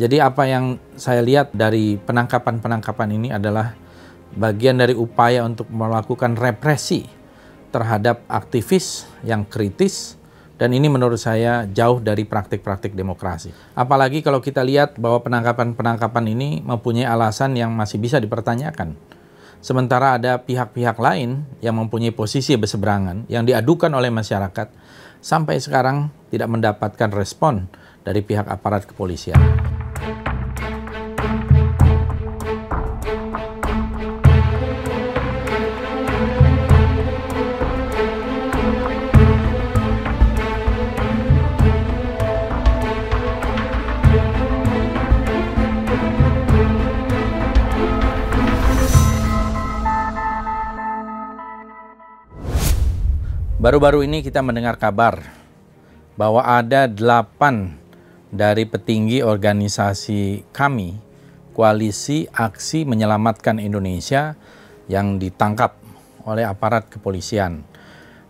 Jadi apa yang saya lihat dari penangkapan-penangkapan ini adalah bagian dari upaya untuk melakukan represi terhadap aktivis yang kritis dan ini menurut saya jauh dari praktik-praktik demokrasi. Apalagi kalau kita lihat bahwa penangkapan-penangkapan ini mempunyai alasan yang masih bisa dipertanyakan. Sementara ada pihak-pihak lain yang mempunyai posisi berseberangan yang diadukan oleh masyarakat sampai sekarang tidak mendapatkan respon dari pihak aparat kepolisian. Baru-baru ini kita mendengar kabar bahwa ada delapan dari petinggi organisasi kami, Koalisi Aksi Menyelamatkan Indonesia, yang ditangkap oleh aparat kepolisian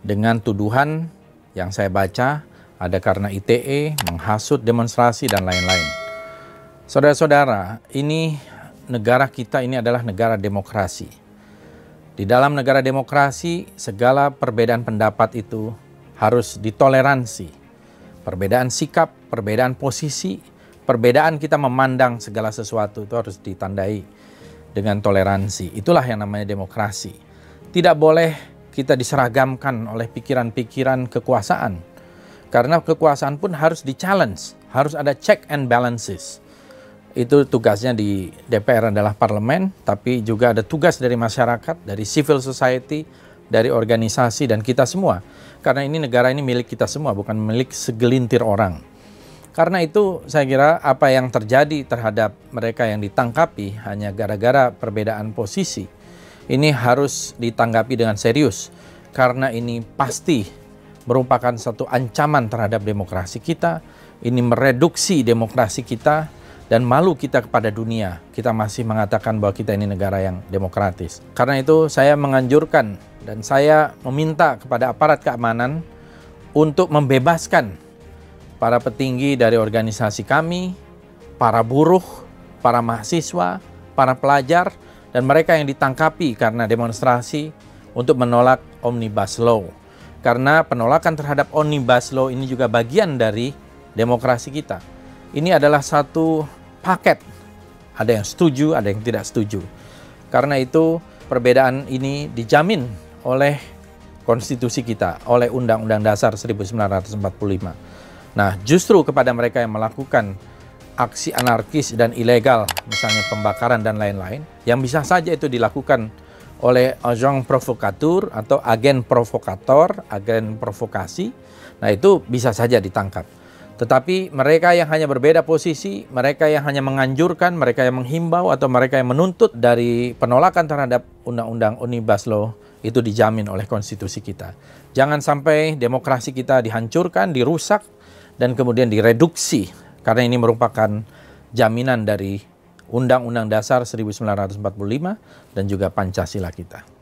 dengan tuduhan yang saya baca ada karena ITE, menghasut demonstrasi, dan lain-lain. Saudara-saudara, ini negara kita ini adalah negara demokrasi di dalam negara demokrasi, segala perbedaan pendapat itu harus ditoleransi. Perbedaan sikap, perbedaan posisi, perbedaan kita memandang segala sesuatu itu harus ditandai dengan toleransi. Itulah yang namanya demokrasi. Tidak boleh kita diseragamkan oleh pikiran-pikiran kekuasaan. Karena kekuasaan pun harus di-challenge, harus ada check and balances itu tugasnya di DPR adalah parlemen, tapi juga ada tugas dari masyarakat, dari civil society, dari organisasi dan kita semua. Karena ini negara ini milik kita semua, bukan milik segelintir orang. Karena itu saya kira apa yang terjadi terhadap mereka yang ditangkapi hanya gara-gara perbedaan posisi, ini harus ditanggapi dengan serius. Karena ini pasti merupakan satu ancaman terhadap demokrasi kita, ini mereduksi demokrasi kita, dan malu kita kepada dunia. Kita masih mengatakan bahwa kita ini negara yang demokratis. Karena itu saya menganjurkan dan saya meminta kepada aparat keamanan untuk membebaskan para petinggi dari organisasi kami, para buruh, para mahasiswa, para pelajar, dan mereka yang ditangkapi karena demonstrasi untuk menolak Omnibus Law. Karena penolakan terhadap Omnibus Law ini juga bagian dari demokrasi kita. Ini adalah satu paket. Ada yang setuju, ada yang tidak setuju. Karena itu perbedaan ini dijamin oleh konstitusi kita, oleh Undang-Undang Dasar 1945. Nah, justru kepada mereka yang melakukan aksi anarkis dan ilegal, misalnya pembakaran dan lain-lain, yang bisa saja itu dilakukan oleh agent provokatur atau agen provokator, agen provokasi, nah itu bisa saja ditangkap. Tetapi mereka yang hanya berbeda posisi, mereka yang hanya menganjurkan, mereka yang menghimbau atau mereka yang menuntut dari penolakan terhadap undang-undang Omnibus Law itu dijamin oleh konstitusi kita. Jangan sampai demokrasi kita dihancurkan, dirusak dan kemudian direduksi karena ini merupakan jaminan dari Undang-Undang Dasar 1945 dan juga Pancasila kita.